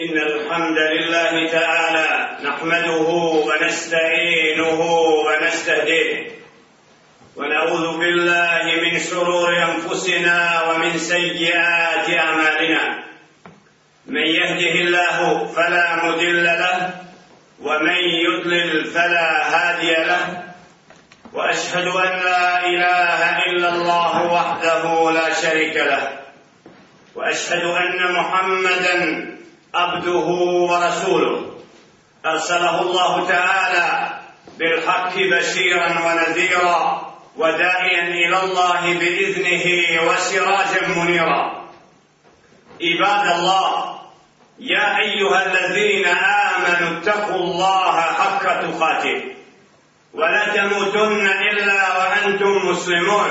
إن الحمد لله تعالى نحمده ونستعينه ونستهديه. ونعوذ بالله من شرور أنفسنا ومن سيئات أعمالنا. من يهده الله فلا مضل له ومن يضلل فلا هادي له. وأشهد أن لا إله إلا الله وحده لا شريك له. وأشهد أن محمدا عبده ورسوله. أرسله الله تعالى بالحق بشيرا ونذيرا وداعيا إلى الله بإذنه وسراجا منيرا. عباد الله يا أيها الذين آمنوا اتقوا الله حق تقاته. ولا تموتن إلا وأنتم مسلمون.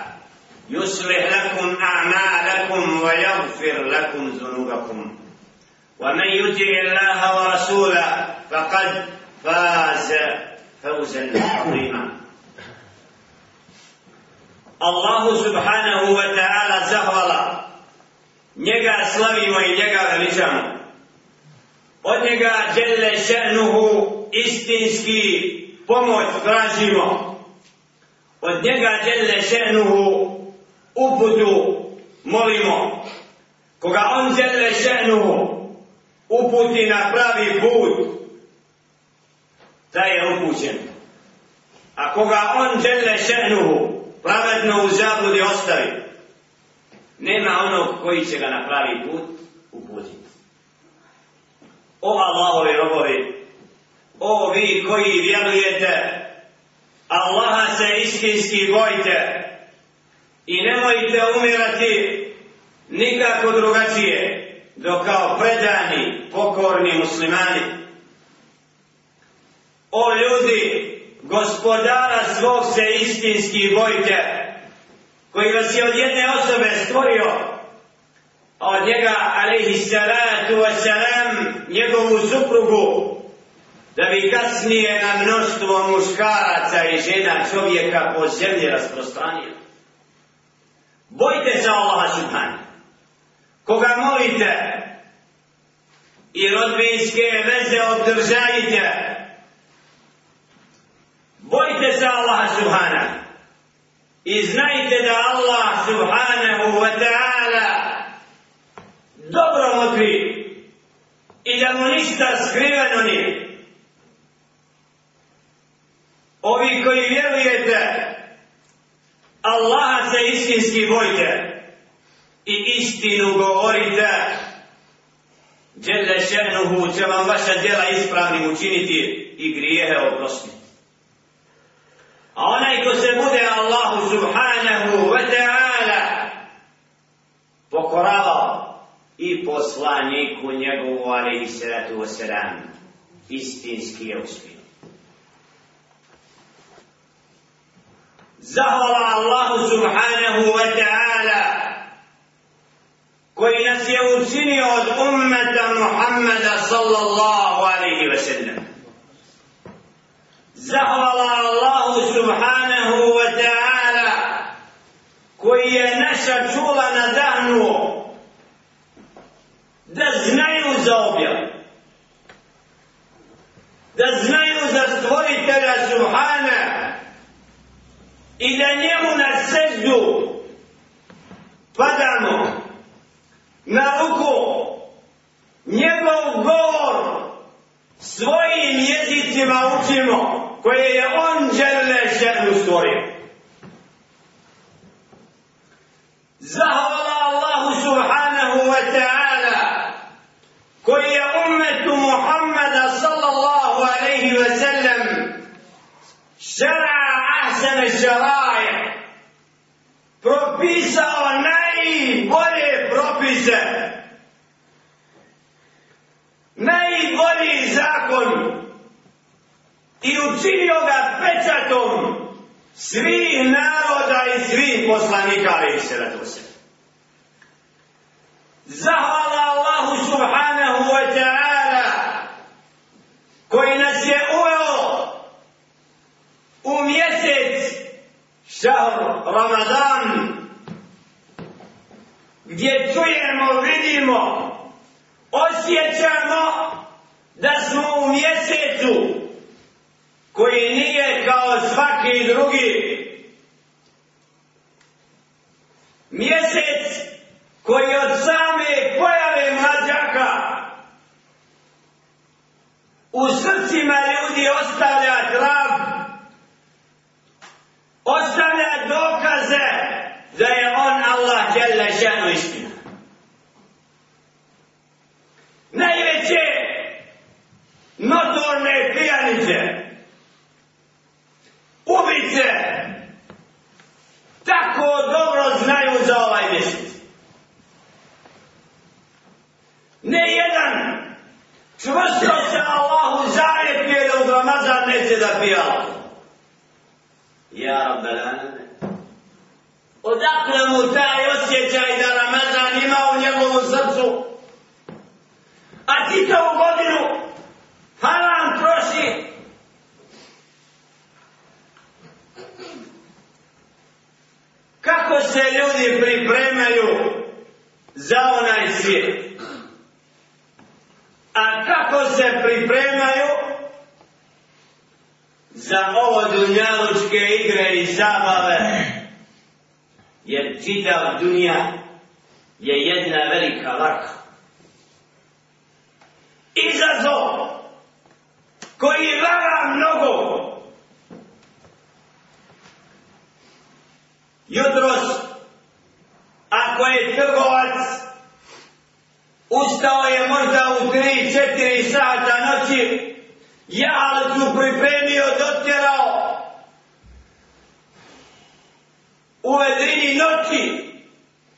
يصلح لكم اعمالكم ويغفر لكم ذنوبكم ومن يطع الله ورسوله فقد فاز فوزا عظيما الله سبحانه وتعالى زهولا njega slavimo i njega veličamo. Od njega dželle še'nuhu istinski pomoć tražimo. Od njega dželle še'nuhu uputu molimo. Koga on žele še'nuhu uputi na pravi put, taj je upućen. A koga on žele še'nuhu pravedno u zabludi ostavi, nema onog koji će ga na pravi put uputiti. O Allahovi robovi, o vi koji vjerujete, Allaha se istinski bojte i nemojte umirati nikako drugačije do kao predani, pokorni muslimani. O ljudi, gospodara svog se istinski bojte, koji vas je od jedne osobe stvorio, a od njega, alaihi salatu wasalam, njegovu suprugu, da bi kasnije na mnoštvo muškaraca i žena čovjeka po zemlji rasprostranio. Bojte se Allaha subhanu. Koga molite i rodbinske veze obdržajite, bojte se Allaha subhanahu. I znajte da Allah subhanahu wa ta'ala dobro motri i da mu ništa skriveno nije. Ovi koji vjerujete, Allaha se istinski bojte i istinu govorite, Đele še'nuhu će vam vaša djela ispravnim učiniti i grijehe oprostiti. A onaj ko se bude Allahu subhanahu wa ta'ala pokoravao i poslaniku njegovu alaihi salatu wa salam istinski je uspjeh. Zahvala Allahu subhanahu wa ta'ala koji nas je učinio od ummeta Muhammeda sallallahu alaihi wa sallam. Zahvala Allahu subhanahu wa ta'ala koji je naša čula nadahnuo da znaju za objav. Da znaju za stvoritelja subhanahu i da njemu na seždu padamo na ruku njegov govor svojim jezicima učimo koje je on žele ženu stvorio. Zahvala Allahu subhanahu wa ta'ala koji je umetu Muhammada sallallahu alaihi wa sallam šara Hasene Šelaje propisao najbolje propise. Najbolji zakon. I učinio ga pečatom svih naroda i svih poslanika i sredose zahvala Allahu subhanahu wa ta'ala šahr Ramadan gdje čujemo, vidimo, osjećamo da smo u mjesecu koji nije kao svaki drugi. Mjesec koji od same pojave mlađaka u srcima ljudi ostavlja trav, ostavlja dokaze da je on Allah djela šanu istina. Najveće notorne pijanice, ubice, tako dobro znaju za ovaj mjesec. Ne jedan čvrsto se Allahu zajetio da u Ramazan neće da pija. Ja, Rabbelane. Odakle mu taj osjećaj da Ramazan ima u njegovom srcu? A ti to u godinu haram troši. Kako se ljudi pripremaju za onaj svijet? A kako se pripremaju za ovo dunjalučke igre i zabave? Jer čitav dunja je jedna velika laka. Izazov koji vara mnogo. Jutros, ako je trgovac Ustao je možda u 3-4 sata noći, ja ću pripremio, dotjerao u vedrini noći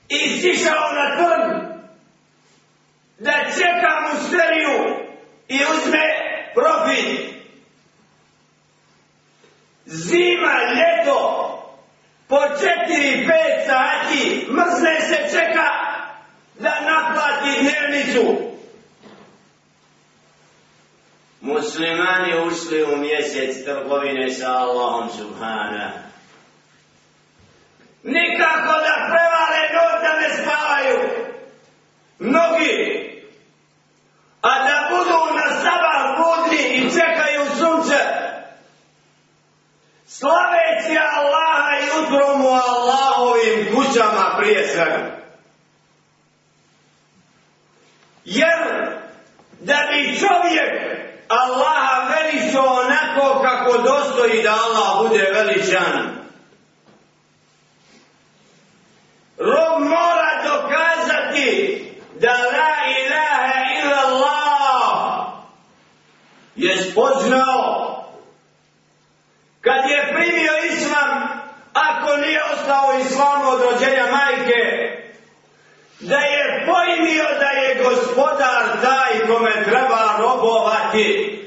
i sišao na trg da čeka mu seriju i uzme profit. Zima, ljeto, po 4-5 sati, mrzne se čeka da naplati dnevnicu. Muslimani ušli u mjesec trgovine sa Allahom subhana. Nikako da prevale noć da ne spavaju. Mnogi. A da budu na sabah budni i čekaju sunce. Slaveći Allaha i utromu Allahovim kućama prije svega. Jer da bi čovjek Allaha veličao onako kako dostoji da Allah bude veličan. Rob mora dokazati da la ilaha illa Allah je spoznao kad je primio islam ako nije ostao islamu od rođenja majke da je pojmio da je gospodar taj kome treba robovati.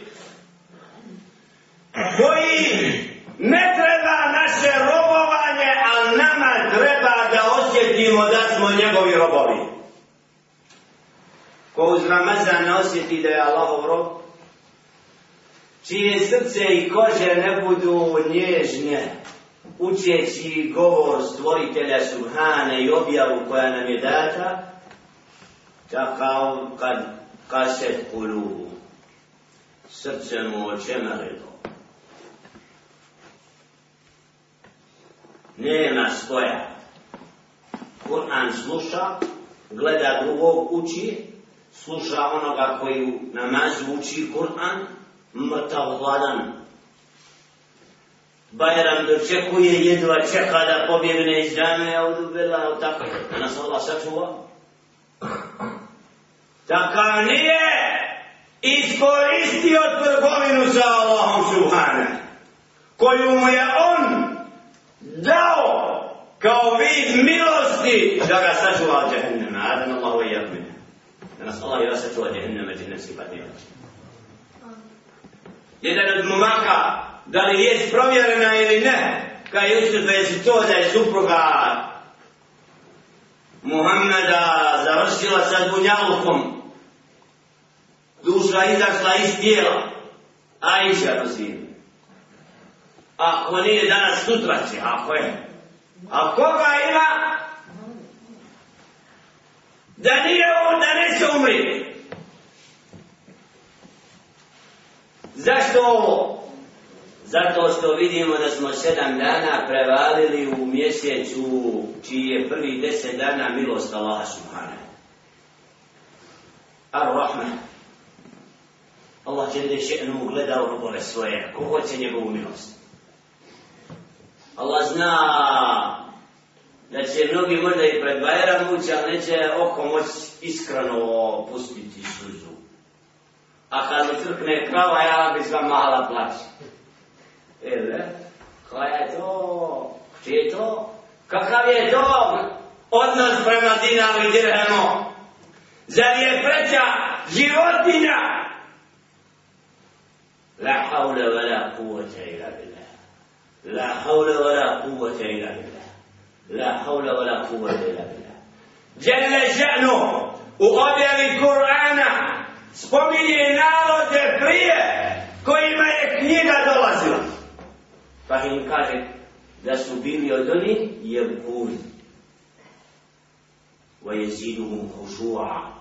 Koji ne treba naše robovanje ali nama treba da osjetimo da smo njegovi robovi. Ko uz Ramazan osjeti da je Allahov rob čije srce i kože ne budu nježnje učeći govor stvoritelja Subhane i objavu koja nam je data, takav kad kaset kulubu, srce mu očemarilo. Nema spoja. Kur'an sluša, gleda drugog uči, sluša onoga koji u namazu uči Kur'an, mrtav hladan, Bajram dočekuje, jedva čeka da pobjegne iz džame, a udu bila, tako je, da nas Allah sačuva. Takav nije iskoristio trgovinu sa Allahom Subhane, koju mu je on dao kao vid milosti da ga sačuva od džahennema. Adan Allahu i jahmine. Da nas Allah i vas sačuva džahennema, džahennemski patnivač. jedan od momaka, da li je provjerena ili ne, kaj Jusuf je to da je supruga Muhammeda završila sa Dunjalukom, duša izašla iz tijela, Aisha rozine. Ako nije danas sutra će, ako je. A koga ima? Da nije ovo, da neće umriti. Zašto ovo? Zato što vidimo da smo sedam dana prevalili u mjesecu čiji je prvi deset dana milost Allaha Subhana. Ar-Rahman. Allah će li še'nu gleda u svoje, ko hoće njegovu milost. Allah zna da će mnogi možda i pred Bajram ući, ali neće oko moći iskreno pustiti suzu. A kad mi crkne krava, ja bi sva mala plaći. Ele, ne? Koja je to? Gdje je to? Kakav je to odnos prema dinaru i dirhemu? Zar je preća životinja? La haule wa la kuvvete ila billah. La haule wa la kuvvete ila billah. La haule wa la kuvvete ila billah. Jelle še'nu u objavi Kur'ana spominje narode prije kojima je knjiga dolazila. Pa im kaže da su bili od oni jebkun. Wa jeziduhum hušu'a.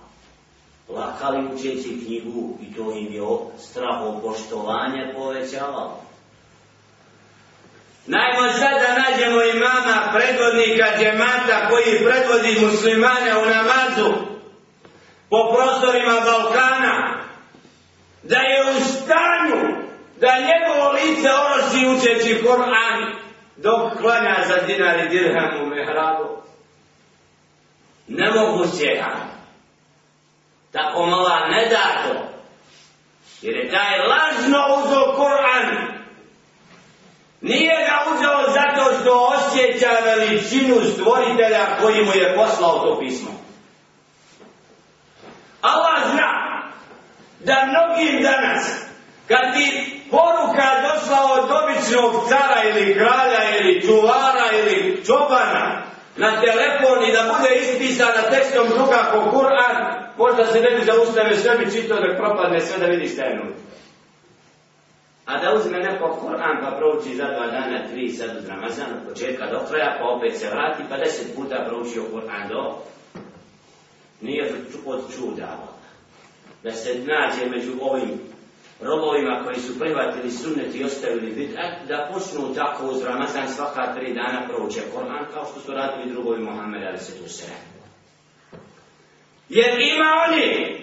Lakali učeći knjigu i to im je straho poštovanje povećavalo. Najmo sad da nađemo imama predvodnika džemata koji predvodi muslimane u namazu po prostorima Balkana, da je u stanju da njegovo lice orosi učeći Kur'an dok klanja za dinar i dirham u mehrabu. Ne mogu se Tako mala ne da to. Jer je taj lažno uzeo Kur'an. Nije ga uzeo zato što osjeća veličinu stvoritelja koji mu je poslao to pismo. Allah zna da mnogim danas, kad ti poruka došla od običnog cara ili kralja ili čuvara ili čobana na telefon i da bude ispisana tekstom druga po Kur'an, možda se ne bi zaustave sve bi čitao da propadne sve da vidi šta je. A da uzme neko Kur'an pa prouči za dva dana, tri sad uz Ramazan, od početka do kraja, pa opet se vrati, pa deset puta proučio Kur'an do nije od čuda da se nađe među ovim robovima koji su prihvatili sunnet i ostavili bid'at, da počnu tako uz Ramazan svaka tri dana prouče Koran, kao što su radili drugovi Muhammed ali se tu sere. Jer ima oni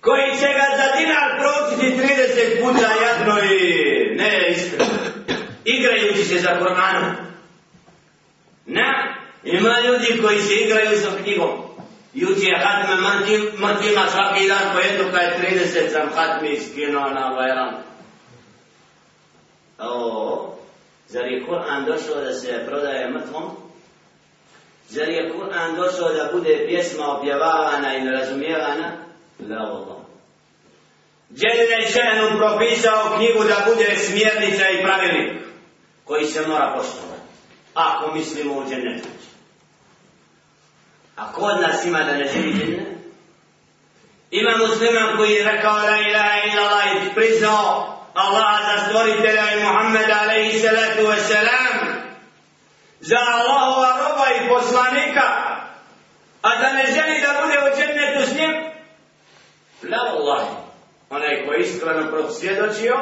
koji će ga za dinar proučiti 30 puta jadno i ne iskreno, igrajući se za Koranom. Ne, ima ljudi koji se igraju sa knjigom. Juče hatme mrtvima svaki dan po jednu pa kaj 30 sam hatmi skinuo na Bajram. O, zar je Kur'an došao da se prodaje mrtvom? Zar je Kur'an došao da bude pjesma objavavana i nerazumijevana? La Allah. Dželle šehnu propisao knjigu da bude smjernica i pravilnik koji se mora poštovati. Ako mislimo u džennetu. A kod nas ima da ne želi džennet? Ima musliman koji je rekao la ilaha illa Allah i priznao Allah za stvoritelja i Muhammed alaihi salatu wa salam za Allahova roba i poslanika a da ne želi da bude u džennetu s njim? La Allah onaj koji iskreno prosvjedočio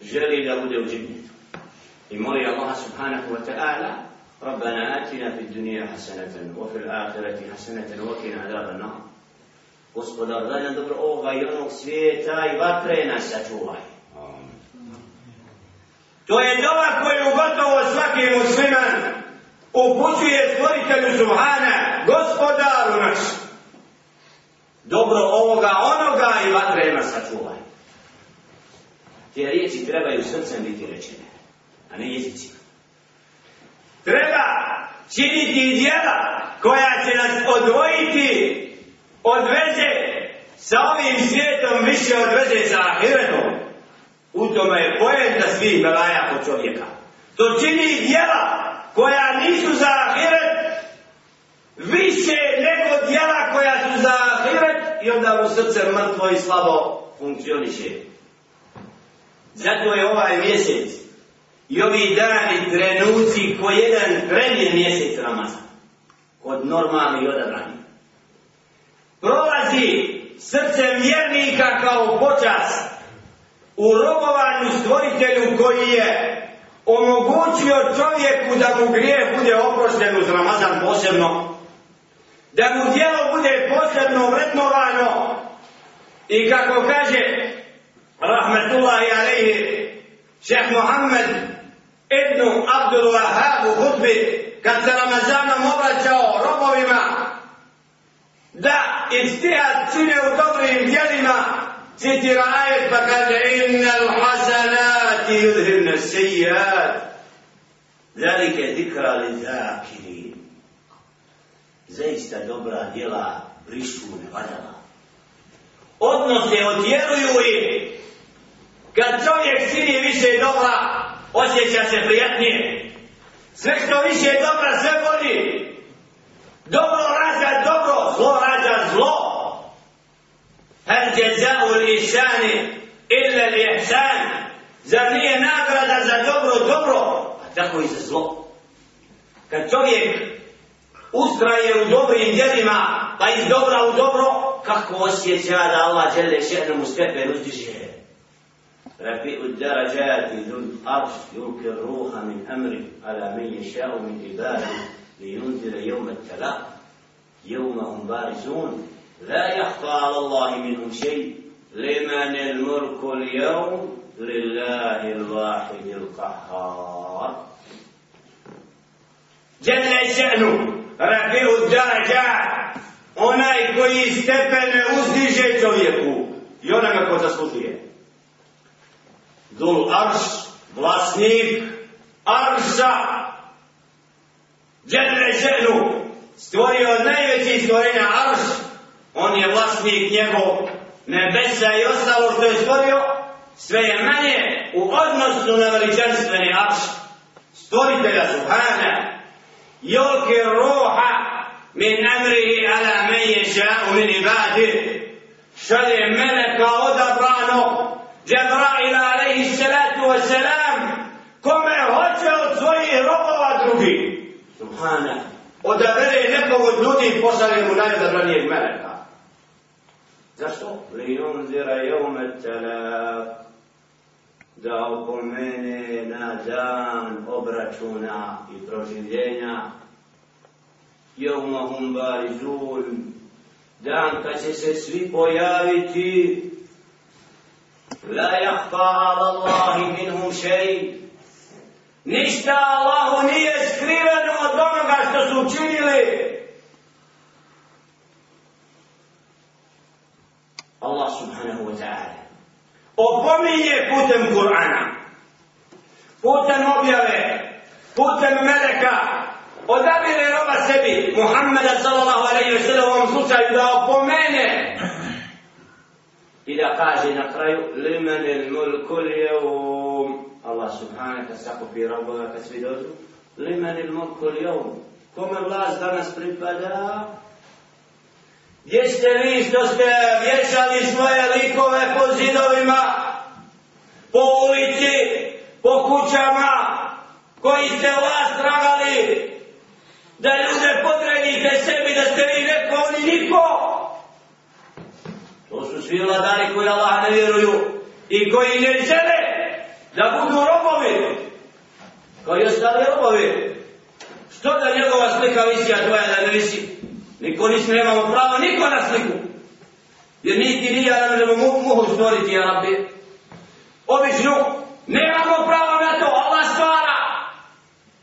želi da bude u džennetu. I moli Allah subhanahu wa ta'ala ربنا آتنا في الدنيا حسنة وفي الآخرة حسنة وقنا عذاب النار Gospodar, daj nam dobro ovoga i onog svijeta i vatre nas sačuvaj. To je dova koju gotovo svaki musliman upućuje stvoritelju Subhana, gospodaru naš. Dobro ovoga, onoga i vatre nas sačuvaj. Te riječi trebaju srcem biti rečene, a ne jezicima treba činiti djela koja će nas odvojiti od veze sa ovim svijetom više od veze sa ahiretom. U tome je pojenta svih belaja kod čovjeka. To čini djela koja nisu za ahiret više nego djela koja su za ahiret i onda mu srce mrtvo i slabo funkcioniše. Zato je ovaj mjesec i ovi dani trenuci po jedan prednji mjesec Ramazan od normalnih odabrani. Prolazi srce vjernika kao počas u robovanju stvoritelju koji je omogućio čovjeku da mu grije bude oprošten uz Ramazan posebno, da mu djelo bude posebno vrednovano i kako kaže rahmetullahi alaihi šeh Mohamed ibn Abdul Wahab u hudbi kad se Ramazanom obraćao robovima da istihad čine u dobrim djelima citira ajet pa kaže innal hasanati yudhibna sejjat zalike dikra li zakirin. Zaista dobra djela brišu nevaljala odnose odjeruju i Kad čovjek sinije više dobra, osjeća se prijatnije. Sve što više dobra, sve bolji. Dobro rađa dobro, zlo rađa zlo. Her djeca u lišani, ille lišan. Zar nije nagrada za dobro, dobro, a tako i za zlo. Kad čovjek ustraje u dobrim djelima, pa iz dobra u dobro, kako osjeća da Allah žele šehrom u stepen uzdiže. رفيع الدرجات ذو الأرش يلقي الروح من أمره على من يشاء من عباده لينذر يوم التلاق يوم هم بارزون لا يخفى على الله منهم شيء. لمن الملك اليوم؟ لله الواحد القهار. جل شأنه رفيع الدرجات. onaj koji stepene uzdiže čovjeku i onome ko zaslužuje. Dul Arš, vlasnik Arša, Džedre ženu, stvorio najveći stvorenja Arš, on je vlasnik njegov nebesa i ostalo što je stvorio, sve je manje u odnosu na veličanstveni Arš, stvoritelja Subhana, Jolke roha min amrihi ala men ješa'u min ibadih, šalje meleka odabrano, Džebraila alaihi salatu wa salam, kome hoće od svojih robova drugi. Subhana, odabere nekog od ljudi i pošalje mu najodabranijeg meleka. Zašto? Li unzira jevme telak, da opomene na dan obračuna i proživljenja, jevma hum barizun, dan kad će se svi pojaviti, La yahfa ala Allahi minhum shay. Nishta Allahu nije skriveno od onoga što su učinili. Allah subhanahu wa ta'ala. Opominje putem Kur'ana. Putem objave. Putem meleka. Odabire roba sebi. Muhammeda sallallahu alaihi wa sallam u ovom slučaju da opomene i da kaže na kraju limen il mulku ljevum Allah subhanahu kad sakupi robova kad svi dođu. Limen il mulku ljevum kome vlast danas pripada? Gdje ste vi što ste vješali svoje likove po zidovima? Po ulici? Po kućama? Koji ste vlast tragali? Da ljude podredite sebi da ste vi neko oni niko. To su svi vladari koji Allah ne vjeruju i koji ne žele da budu robovi. Koji ostali robovi. Što da njegova slika visi, a tvoja da ne visi? Niko nismo nemamo pravo, niko na sliku. Jer niti ni ja ne možemo mu, muhu stvoriti, ja rabbi. Obično, nemamo pravo na to, Allah stvara.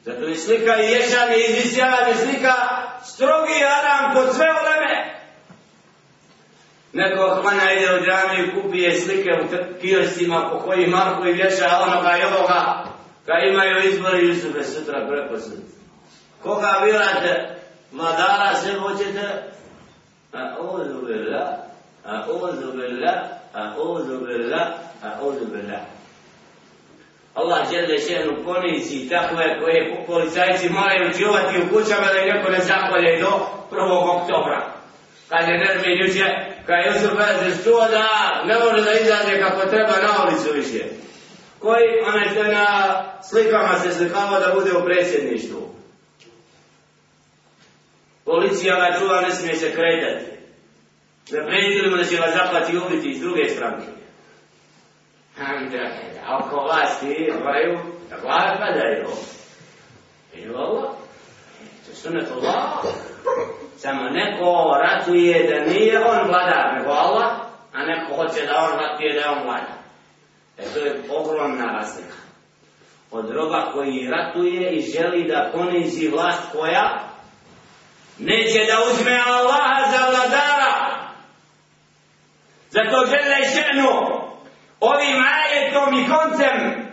Zato je slika i ješanje i izvisjavanje slika strogi aram kod sve oleme. Neko hvana ide u džamiju, kupije slike u kioscima po koji marku i vječa onoga i ovoga, ka imaju izbori Jusube sutra preko sutra. Koga birate? Madara se hoćete? A ozu bila, a ozu bila, a ozu bila, a ozu bila. Allah žele ženu ponizi takve koje policajci moraju čuvati u kućama da neko ne zakolje do 1. oktobra. Kaže Nermin juče, kada Jusuf Bezir čuo da ne može da izađe kako treba na ulicu više. Koji, onaj što na slikama se slikava da bude u predsjedništvu. Policija ga čuva, ne smije se kretati. Zapredili mu da će ga zaplati ubiti iz druge stranke. A oko vas ti moraju da glave padaju. I ovo, to su ne to Samo neko ratuje da nije on vladar, nego Allah, a neko hoće da on ratuje da je on vladar. E to je ogromna razlika. Od roba koji ratuje i želi da ponizi vlast koja neće da uzme Allaha za vladara. Zato žele ženu ovim ajetom i koncem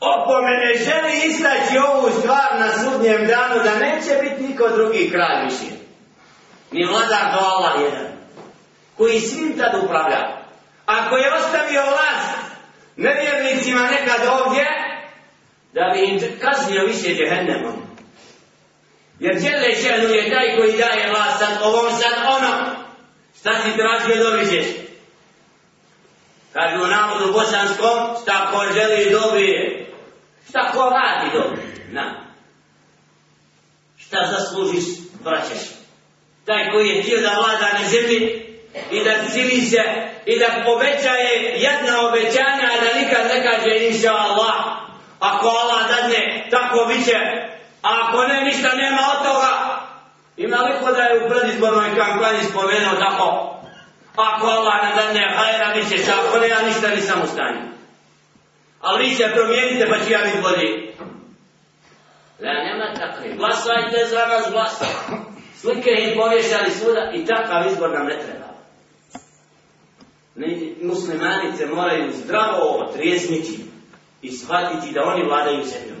opomene želi istaći ovu stvar na sudnjem danu da neće biti niko drugi kralj više. Ni vladar do Allah jedan. Koji svim tad upravlja. Ako je ostavio vlast nevjernicima nekad ovdje, da bi im kaznio više džehennemom. Jer žele ženu je taj koji daje vlast sad ovom sad ono. Šta si tražio dobićeš? Kažu u navodu bosanskom, šta ko želi dobije. Šta ko radi dobije? Na. Šta zaslužiš, vraćaš. Taj koji je htio da vlada na zemlji i da cili se i da obećaje jedna obećanja, a da nikad ne kaže inša Allah. Ako Allah dadne, tako bit će. A ako ne, ništa nema od toga. Ima li ko da je u predizbornoj kampanji spomenuo tako? Ako Allah ne dadne, hajera bit će čak, ne, ja ništa nisam u stanju. Ali vi se promijenite, pa ću ja biti bolji. Ne, nema takve. Glasajte za nas, glasajte. Slike ih povješali svuda i takav izbor nam ne treba. Muslimanice moraju zdravo otrijezniti i shvatiti da oni vladaju zemljom.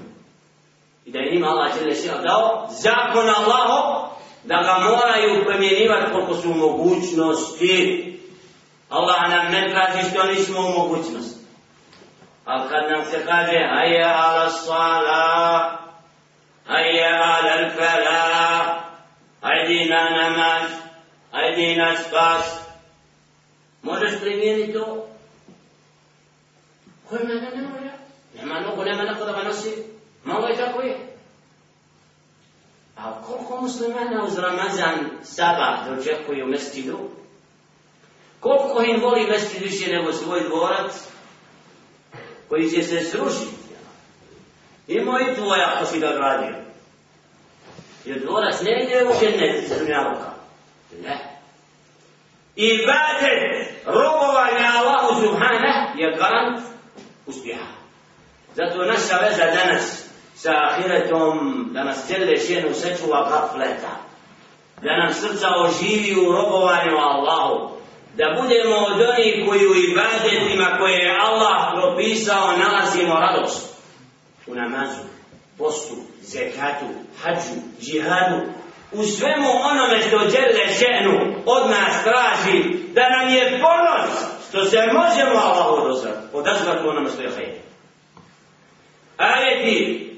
I da je njima Allah Đelešina dao zakon Allaho da ga moraju promjenjivati koliko su mogućnosti. Allah nam ne traži što nismo u mogućnosti. Ali kad nam se kaže hajja ala sala, hajja ala al-fala Ajdi na namaz, ajdi na spas. Možeš primijeniti to? Ko ima ne može? Nema nogu, nema neko da ga nosi. Malo je tako je. A koliko muslimana uz Ramazan sabah dočekuju mestidu? Koliko im voli mestid više nego svoj dvorac? Koji će se srušiti. Imao i tvoj ako si ga gradio. Jer dvorac ne ide u džennet dunjaluka. Ne. I badet robovanja Allahu Subhana je garant uspjeha. Zato naša veza danas sa ahiretom, da nas cijele šenu sečuva gafleta, da nam srca oživi u robovanju Allahu, da budemo od onih koji u ibadetima koje je Allah propisao nalazimo radost u namazu, postu, zekatu, hađu, džihadu, u svemu onome što djele ženu od nas traži, da nam je ponos što se možemo Allahu odazvati onome što je hajde ajeti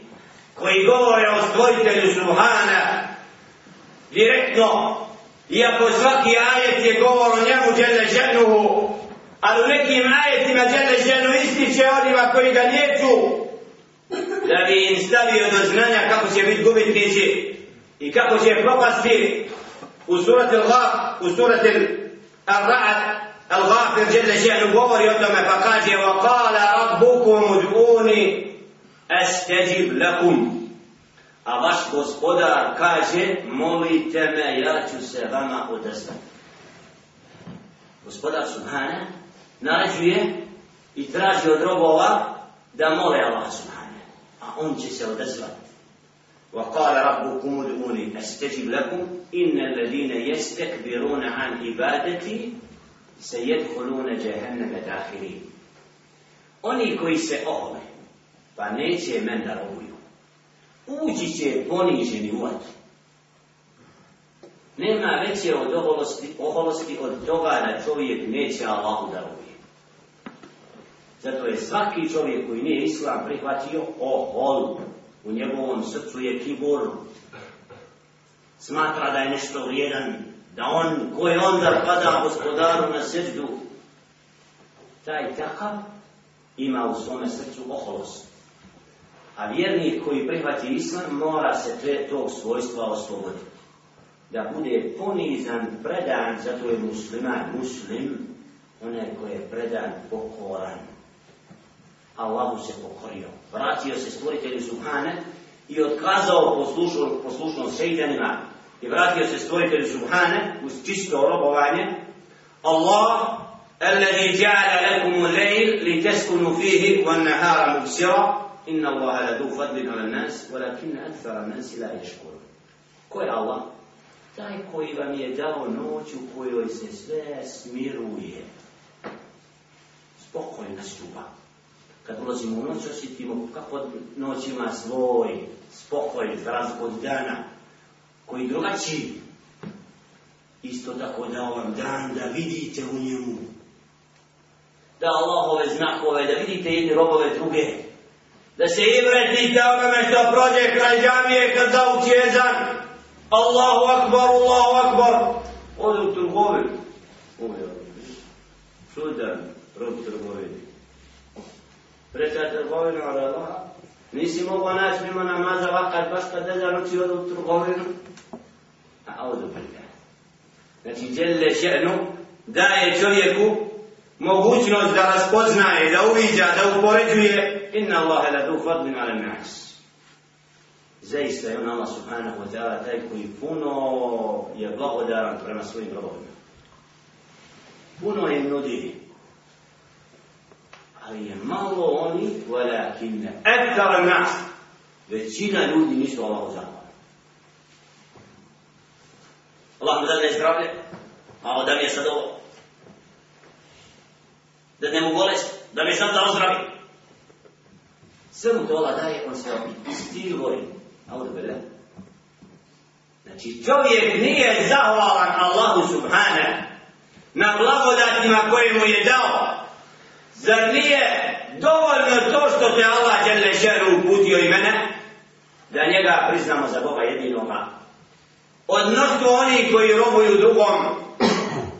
koji govore o stvoritelju Subhana direktno, iako svaki ajet je govor o njemu djele ženuhu, ali u nekim ajetima djele ženu ističe onima koji ga njeću, da bi im stavio do znanja kako će biti gubitnici i kako će propasti u surati Al-Ghaf, u surati Al-Ra'ad, Al-Ghafir djele ženu govori o tome pa kaže وَقَالَ رَبُّكُمُ دُعُونِ Esteđib lakum. A vaš gospodar kaže, molite me, ja ću se vama odazvati. Gospodar Subhane naređuje i traži od robova da mole Allah Subhane. A on će se odazvati. وقال ربكم ادعوني استجب لكم ان الذين يستكبرون عن عبادتي سيدخلون جهنم داخلين oni koji se ohole pa neće men da robuju. Ući će poniženi u vatru. Nema veće od oholosti, oholosti od toga da čovjek neće Allahu da robuje. Zato je svaki čovjek koji nije islam prihvatio ohol. U njegovom srcu je kibor. Smatra da je nešto vrijedan. Da on, koji onda pada gospodaru na srdu, taj takav ima u svome srcu oholost. A vjernik koji prihvati islam mora se te, tog svojstva osloboditi. Da bude ponizan, predan, zato je musliman, muslim, onaj koji je predan, pokoran. Allahu se pokorio. Vratio se stvoritelju Subhane i otkazao poslušnost, poslušnost šeitanima. I vratio se stvoritelju Subhane uz čisto robovanje. Allah الذي جعل لكم الليل لتسكنوا فيه والنهار مبصرا إن الله لذو فضل على الناس ولكن أكثر الناس لا يشكرون Ko je Allah? Taj koji vam je dao noć u kojoj se sve smiruje. Spokoj nastupa. Kad ulazimo u noć, osjetimo kako noć ima svoj spokoj, razliku od dana, koji drugačiji. Isto tako dao vam dan da vidite u njemu da Allahove znakove, da vidite jedne robove druge, da se ivretite onome što prođe kraj džamije kad zauči jezan, Allahu akbar, Allahu akbar, ode u trgovinu. Čudan, rob trgovini. Preča trgovinu, od Allaha. nisi mogao naći mimo namaza vakat, baš kad deda noći odu u trgovinu. A odu prika. Znači, djelje še'nu, daje čovjeku mogućnost da raspoznaje, da uviđa, da upoređuje, inna Allahe la du fadlin ala nas. Zaista je on Allah subhanahu wa ta'ala taj koji puno je blagodaran prema svojim robovima. Puno im nudi. Ali je malo oni, walakin ektar nas. Većina ljudi nisu Allahu zahvalni. Allah mu da zdravlje, a da mi je sad ovo da ne mu bolest, da mi sad da ozdravi. Sve mu to Allah daje, on se istilvoj. Audu bele. Znači, čovjek nije zahvalan Allahu subhana na blagodatima koje mu je dao. Zar nije dovoljno to što te Allah žele žeru uputio i mene, da njega priznamo za Boga jedinoga. Odnosno oni koji robuju drugom,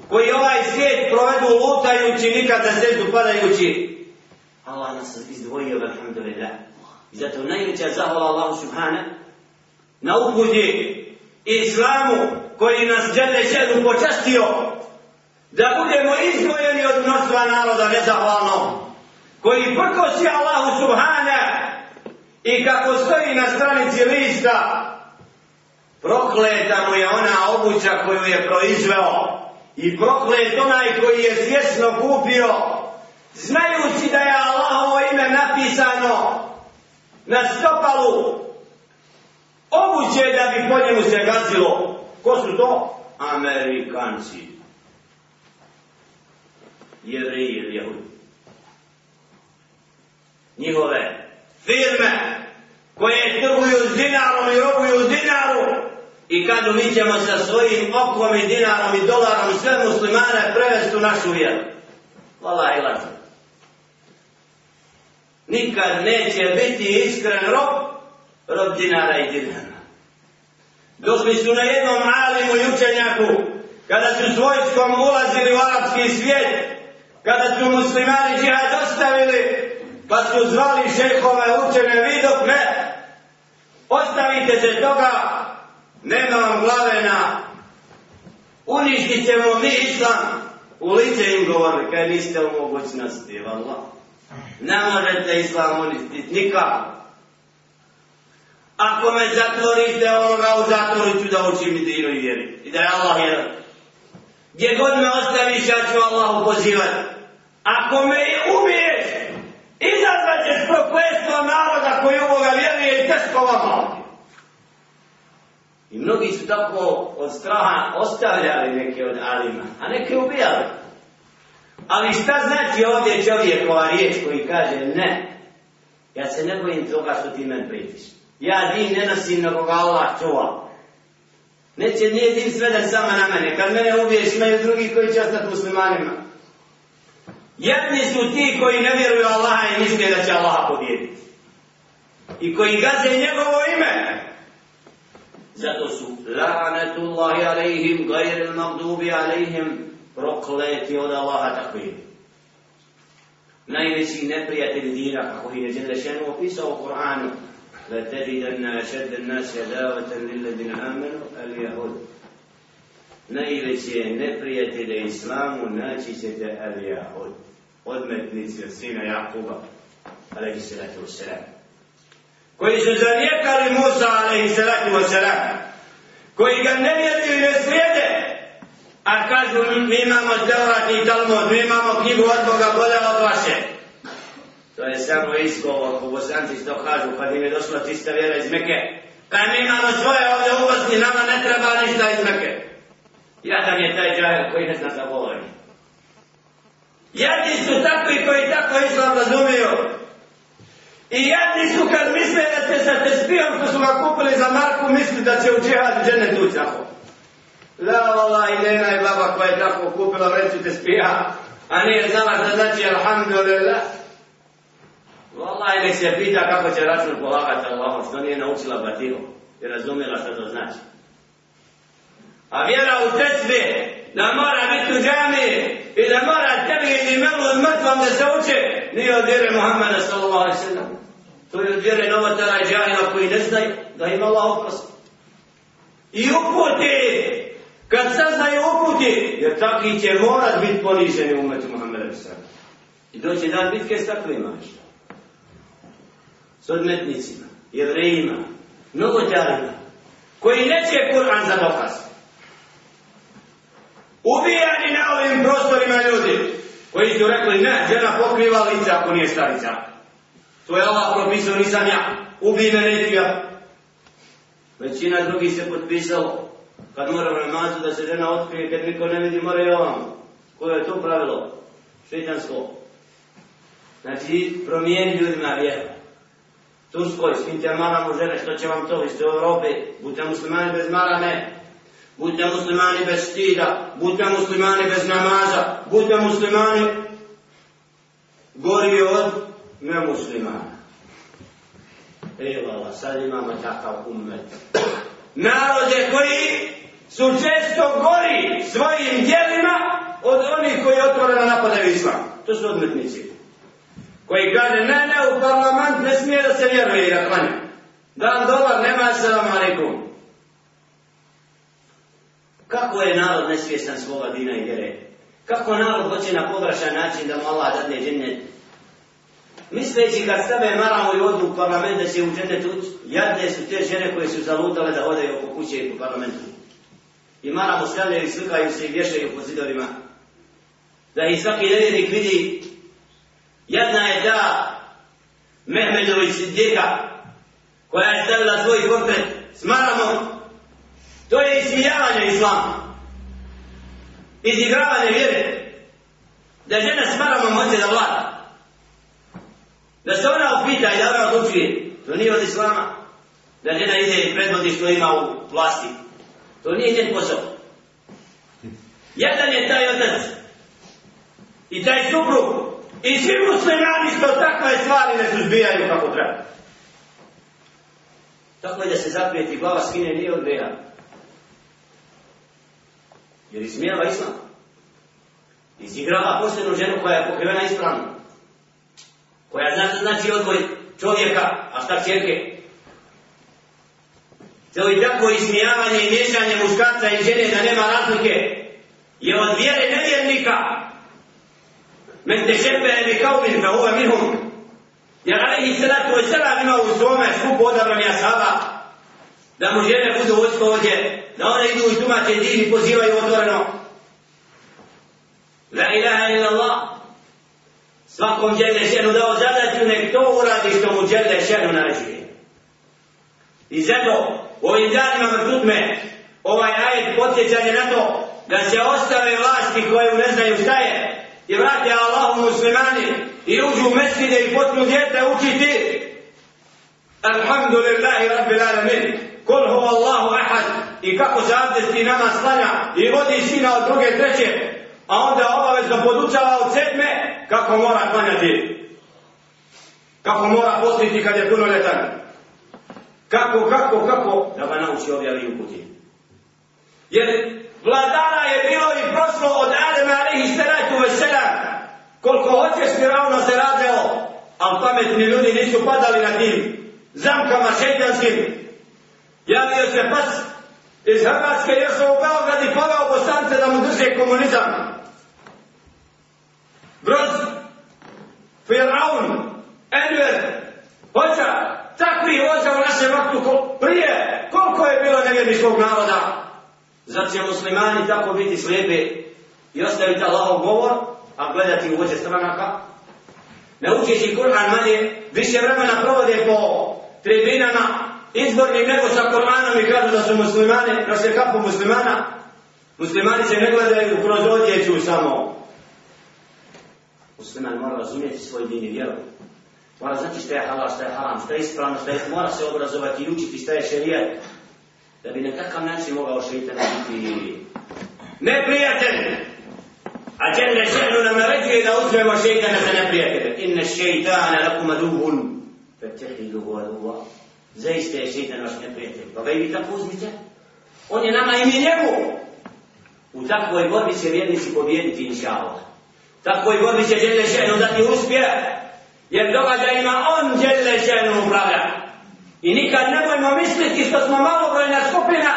koji ovaj svijet provedu lutajući, nikad za svijetu padajući. Allah nas izdvojio, alhamdulillah. I zato najveća zahvala Allahu subhana na uputi islamu koji nas žele počastio da budemo izdvojeni od mnoštva naroda nezahvalno koji prkosi Allahu subhana i kako stoji na stranici lista prokleta mu je ona obuća koju je proizveo I proklet onaj koji je svjesno kupio, znajući da je Allahovo ime napisano na stopalu, obuće da bi po njemu se gazilo. Ko su to? Amerikanci. Jevreji ili jehudi. Njihove firme koje trguju s dinarom i robuju s dinaru, i kažu mi ćemo sa svojim okom i dinarom i dolarom sve muslimane prevesti u našu vjeru. Vala i lažu. Nikad neće biti iskren rob, rob dinara i dinara. Došli su na jednom alimu i učenjaku, kada su s vojskom ulazili u arapski svijet, kada su muslimani džihad ostavili, pa su zvali šehove učene vidok, ne, ostavite se toga, nema vam glave na uništit ćemo mi islam. U lice im govorili kaj niste u mogućnosti vallah. Ne možete islam uništit nikako. Ako me zatvorite onoga u zatvoru ću da učim i dinu i vjeri i da je Allah jedan. Gdje god me ostaviš ja ću Allahu pozivati ako me ubiješ, izazvat ćeš prokletstvo naroda koji u Boga vjeruje i teško vam I mnogi su tako od straha ostavljali neke od alima, a neke ubijali. Ali šta znači ovdje čovjekova riječ koji kaže ne, ja se ne bojim toga što ti men pritiš. Ja din ne nosim na koga Allah čuva. Neće nije din sveden sama na mene. Kad mene ubiješ imaju drugi koji će ostati muslimanima. Jedni su ti koji ne vjeruju Allaha i misle da će Allaha pobjediti. I koji gaze njegovo ime. Zato su la'natullahi alaihim gajril magdubi alaihim prokleti od Allaha takvi. Najveći neprijatelj dina, kako je Đelešenu opisao u Koranu, لتجدن أشد الناس عداوة للذين آمنوا اليهود najveće neprijatelje islamu naći ćete al-Jahud, odmetnici od sina Jakuba, alaihi salatu wasalam. Koji su zanijekali Musa, alaihi salatu wasalam, koji ga ne vjeruju i ne slijede, a kažu mi imamo Tevrat i Talmud, mi imamo knjigu od Boga bolje od vaše. To je samo izgovor, ko bosanci što kažu, pa kad im je došla čista vjera iz Mekke. Kad mi imamo svoje ovdje uvozni, nama ne treba ništa iz Mekke. Jadan je taj džahil koji ne zna da govori. Jadni su takvi koji tako islam razumiju. I jadni su kad misle da će sa tespijom što su ga kupili za Marku misli da će u džihad džene tu tako. La vala i nena je baba koja je tako kupila vreću tespija, a nije znala da znači alhamdulillah. Wallahi nek se pita kako će račun polagati Allahom, što nije naučila batinu i razumjela što to znači. A vjera u tetve, da mora biti u džami i da mora tebi i melu od mrtvom da se uče, nije od vjere Muhammeda sallallahu alaihi sallam. To je od vjere novotara i džahila koji ne znaju da ima Allah oprost. I uputi, kad saznaju uputi, jer takvi će morat biti poniženi u umetu Muhammeda sallam. I doće dan bitke s takvima. S odmetnicima, jevrejima, novotarima, koji neće Kur'an za dokaz ubijani na ovim prostorima ljudi koji su rekli ne, žena pokriva lice ako nije starica. To je Allah propisao, nisam ja. Ubij me, neću ja. Većina drugih se potpisalo kad mora u namazu da se žena otkrije, kad niko ne vidi, mora i ovam. Koje je to pravilo? Šeitansko. Znači, promijeni ljudima vjeru. Turskoj, s kim te maramo žene, što će vam to, vi ste u Europi, budite muslimani bez marame, budite muslimani bez stida, budite muslimani bez namaza, budite muslimani gori od nemuslimana. Evo, sad imamo takav umet. Narode koji su često gori svojim djelima od onih koji otvoreno napadaju islam. To su odmetnici. Koji kaže, ne, ne, u parlament ne smije da se vjeruje i da klanja. Dan dolar, nema salam alaikum. Kako je narod nesvjestan svoga dina i vjere? Kako narod hoće na pogrešan način da mu Allah dadne džennet? Misleći kad stave maramo i odu u parlament da se u džennet ući, jadne su te žene koje su zalutale da hodaju oko kuće i po parlamentu. I maramo stavljaju i slikaju se i vješaju po zidovima. Da i svaki nevjernik vidi Jedna je ta Mehmedović djeka koja je stavila svoj portret s maramom To je ismijavanje islama. Izigravanje vjere. Da žena s maramom hoće da vlada. Da se ona upita i da ona odlučuje. To nije od islama. Da žena ide i predvodi što ima u vlasti. To nije njen posao. Jedan je taj otac. I taj suprug. I svi muslimani što takve stvari ne suzbijaju kako treba. Tako je da se zaprijeti glava skine nije od greha. Jer izmijava islam. Izigrava poštenu ženu koja je pokrivena ispravno. Koja zna znači odgoj čovjeka, a šta čerke. To i tako izmijavanje i miješanje muškarca i žene da nema razlike je od vjere nevjernika. Men te šepe mi kao min fa uve minhum. Jer alaihi salatu wa sallam ima u svome skupu odabrani ashaba da mu žene budu vojsko ovdje da one idu i tumače din i pozivaju otvoreno. La ilaha illallah, Svakom dželle šenu dao zadaću, nek to uradi što mu dželle šenu nađuje. I zato u ovim danima vrtutme ovaj ajet podsjećanje na to da se ostave vlasti koje ne znaju šta je i vrate Allahu muslimani i uđu u meside i potnu djete učiti Alhamdulillahi Rabbil Alamin Kol ho Allahu ahad. I kako se abdesti nama slanja i vodi sina od druge treće, a onda obavezno podučava od sedme kako mora klanjati, kako mora postiti kad je punoljetan, kako, kako, kako, da ga nauči objavi u puti. Jer vladara je bilo i prošlo od Adema alihi salatu veselam, koliko hoćeš Firavno se rađao, ali pametni ljudi nisu padali na tim zamkama šeitanskim. Javio se pas iz Hrvatske još u Beograd i poveo bosance da mu drže komunizam. Broz, Firaun, Enver, hoća, takvi hoća u našem vaktu prije, koliko je bilo nevjerničkog naroda. Zar će muslimani tako biti slijepi i ostaviti Allahov govor, a gledati u oče stranaka? Naučeći Kur'an manje, više vremena provode po tribinama, izborni nego sa Koranom i kažu da su muslimani, da se kapu muslimana. Muslimani se ne gledaju kroz odjeću samo. Musliman mora razumjeti svoj din i vjeru. Mora znati šta je halal, šta je haram, šta je ispravno, šta je, mora se obrazovati i učiti šta je šerijat. Da bi na takav način mogao šeitan biti neprijatelj. A Jelle šehnu nam naređuje da uzmemo šeitana za neprijatelje. Inne šeitana lakum aduhun, fetehiduhu aduha. Zaista je šeitan vaš neprijatelj. Pa ga i vi tako uzmite. On je nama i mi njemu. U takvoj borbi će vjernici pobjediti, inša Allah. Takvoj borbi će Jelle še'nu dati uspjeh. Jer događajima on Jelle še'nu upravlja. I nikad nemojmo misliti što smo malobrojna skupina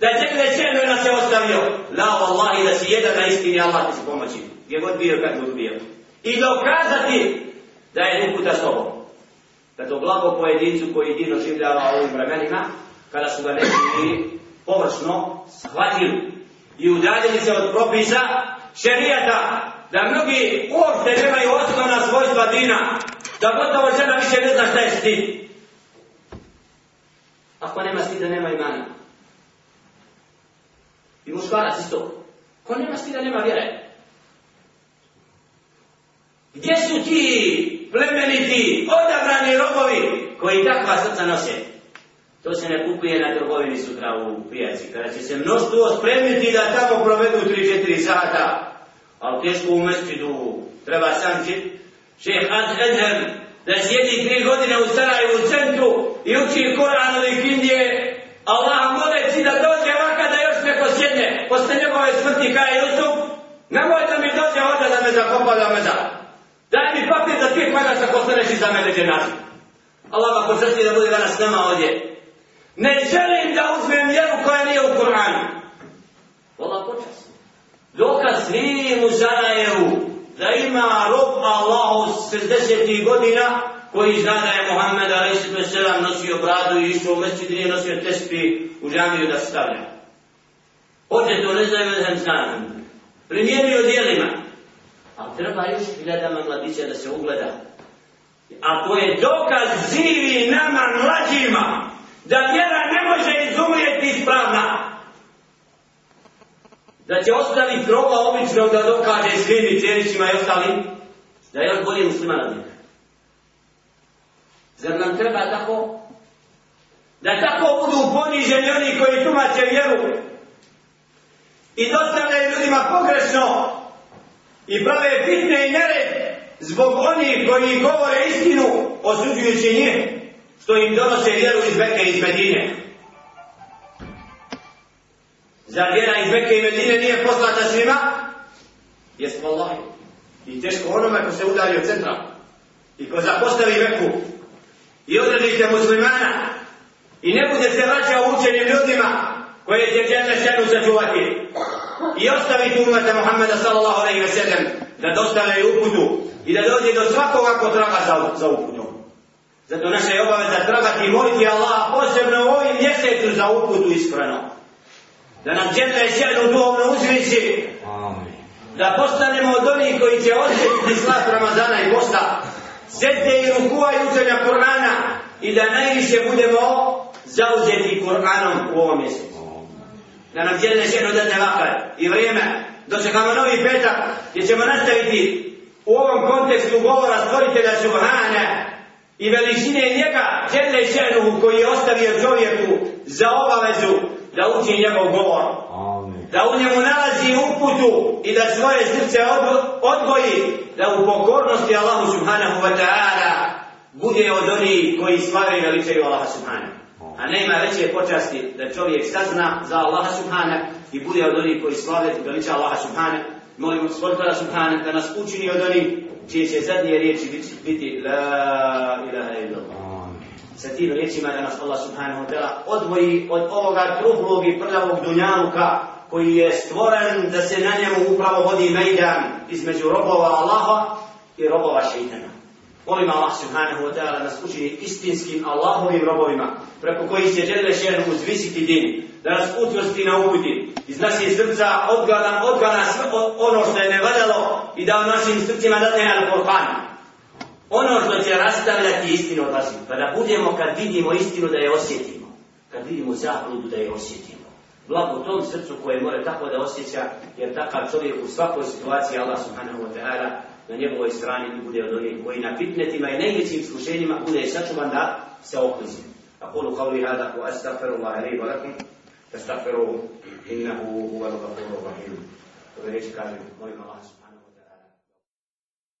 da je Jelle še'nu nas je ostavio. La vallahi da si jedan na istini Allah ti se pomoći. Gdje god bio, kad god bio. I dokazati da je uputa s tobom. Da to blago pojedincu koji dino življava ovim vremenima, kada su ga neki površno shvatili i udaljili se od propisa šerijata, da mnogi uopšte nemaju osnovna svojstva dina, da gotovo žena više ne zna šta je stid. Ako nema stida, nema imana. I muškarac isto. Ko nema stida, nema vjere. Gdje su ti plemeniti, odabrani robovi koji takva srca nose? To se ne kupuje na trgovini sutra u pijaci. Kada će se mnoštvo spremiti da tamo provedu 3-4 sata, ali teško u mestidu, treba sam čit. šeh Az Edher, da sjedi tri godine u Sarajevu u centru i uči Koran od Indije, Allah moleći da dođe ovaka da još neko sjedne, posle njegove smrti kaj Jusuf, nemoj da mi dođe ovdje da me zakopa da me zakopa. Daj mi papir da ti pagaš ako ostaneš iza mene dženazu. Allah ma počrti da bude danas nama ovdje. Ne želim da uzmem vjeru koja nije u Kur'anu. Allah počas. Dokaz svim u Sarajevu da ima rob Allahu 60. godina koji zna da je Muhammed a.s. nosio bradu i išao u mesčid i nije nosio tespi u džamiju da stavlja. Hoće to ne znaju, ne znam. Primjenio dijelima. A treba još hiljadama mladića da se ugleda. A to je dokaz živi nama mlađima da vjera ne može izumijeti ispravna. Da će ostaviti roba običnog da dokaže svim i i ostalim da je još bolje musliman od njega. Zar nam treba tako? Da tako budu poniženi oni koji tumače vjeru i dostavljaju ljudima pogrešno i prave fitne i nered zbog onih koji govore istinu osuđujući njih što im donose vjeru iz Beke i iz Medine. Zar vjera iz Beke i Medine nije poslata svima? Jesmo Allah. I teško onome ko se udari od centra i ko zapostavi Beku i odredite muslimana i ne bude se vraćao učenim ljudima koje će djene šenu sačuvati i ostaviti umeta Muhammeda sallallahu alaihi wa sallam da dostavljaju uputu i da dođe do svakoga ko traga za, za uputu. Zato naša je obaveza tragati i moliti Allah posebno u ovim mjesecu za uputu iskreno. Da nam džene šenu duhovno uzviši. Da postanemo od onih koji će osjetiti slat Ramazana i posta. Sete i rukuva i učenja Kur'ana i da najviše budemo zauzeti Kur'anom u ovom mjesecu da nam djelne ženo date vakar i vrijeme. Dočekamo novi petak gdje ćemo nastaviti u ovom kontekstu govora stvoritelja Subhana i veličine njega djelne ženu koji je ostavio čovjeku za obavezu da uči njegov govor. Amen. da u njemu nalazi uputu i da svoje srce odgoji, da u pokornosti Allahu subhanahu wa ta'ala bude od onih koji stvaraju i veličaju Allaha subhanahu. A nema veće počasti da čovjek sazna za Allaha subhanahu i bude od onih koji slavaju i veličaju Allaha subhanahu. Molimo gospodara subhanahu da nas učini od onih čije će zadnje riječi biti, biti La ilaha illallah. Sa tim riječima da nas Allah subhanahu wa ta'ala odvoji od ovoga truhlog i prljavog dunjaluka koji je stvoren da se na njemu upravo vodi mejdan između robova Allaha i robova šeitana. Molim Allah subhanahu wa ta'ala nas učini istinskim Allahovim robovima preko kojih će žele šer uzvisiti din, da nas utvrsti na uputi, iz naših srca odgana, odgana sve ono što je nevaljalo i da u našim srcima date na Kur'an. Ono što će rastavljati istinu od vas, pa da budemo kad vidimo istinu da je osjetimo, kad vidimo zabludu da je osjetimo. Blago tom srcu koje mora tako da osjeća, jer takav čovjek u svakoj situaciji Allah subhanahu wa ta'ala na njegovoj strani bude od onih koji na fitnetima i najvećim iskušenjima bude sačuvan da se oklizi. أقول قولي هذا وأستغفر الله لي ولكم فاستغفروه إنه هو الغفور الرحيم. وبريش كامل الله سبحانه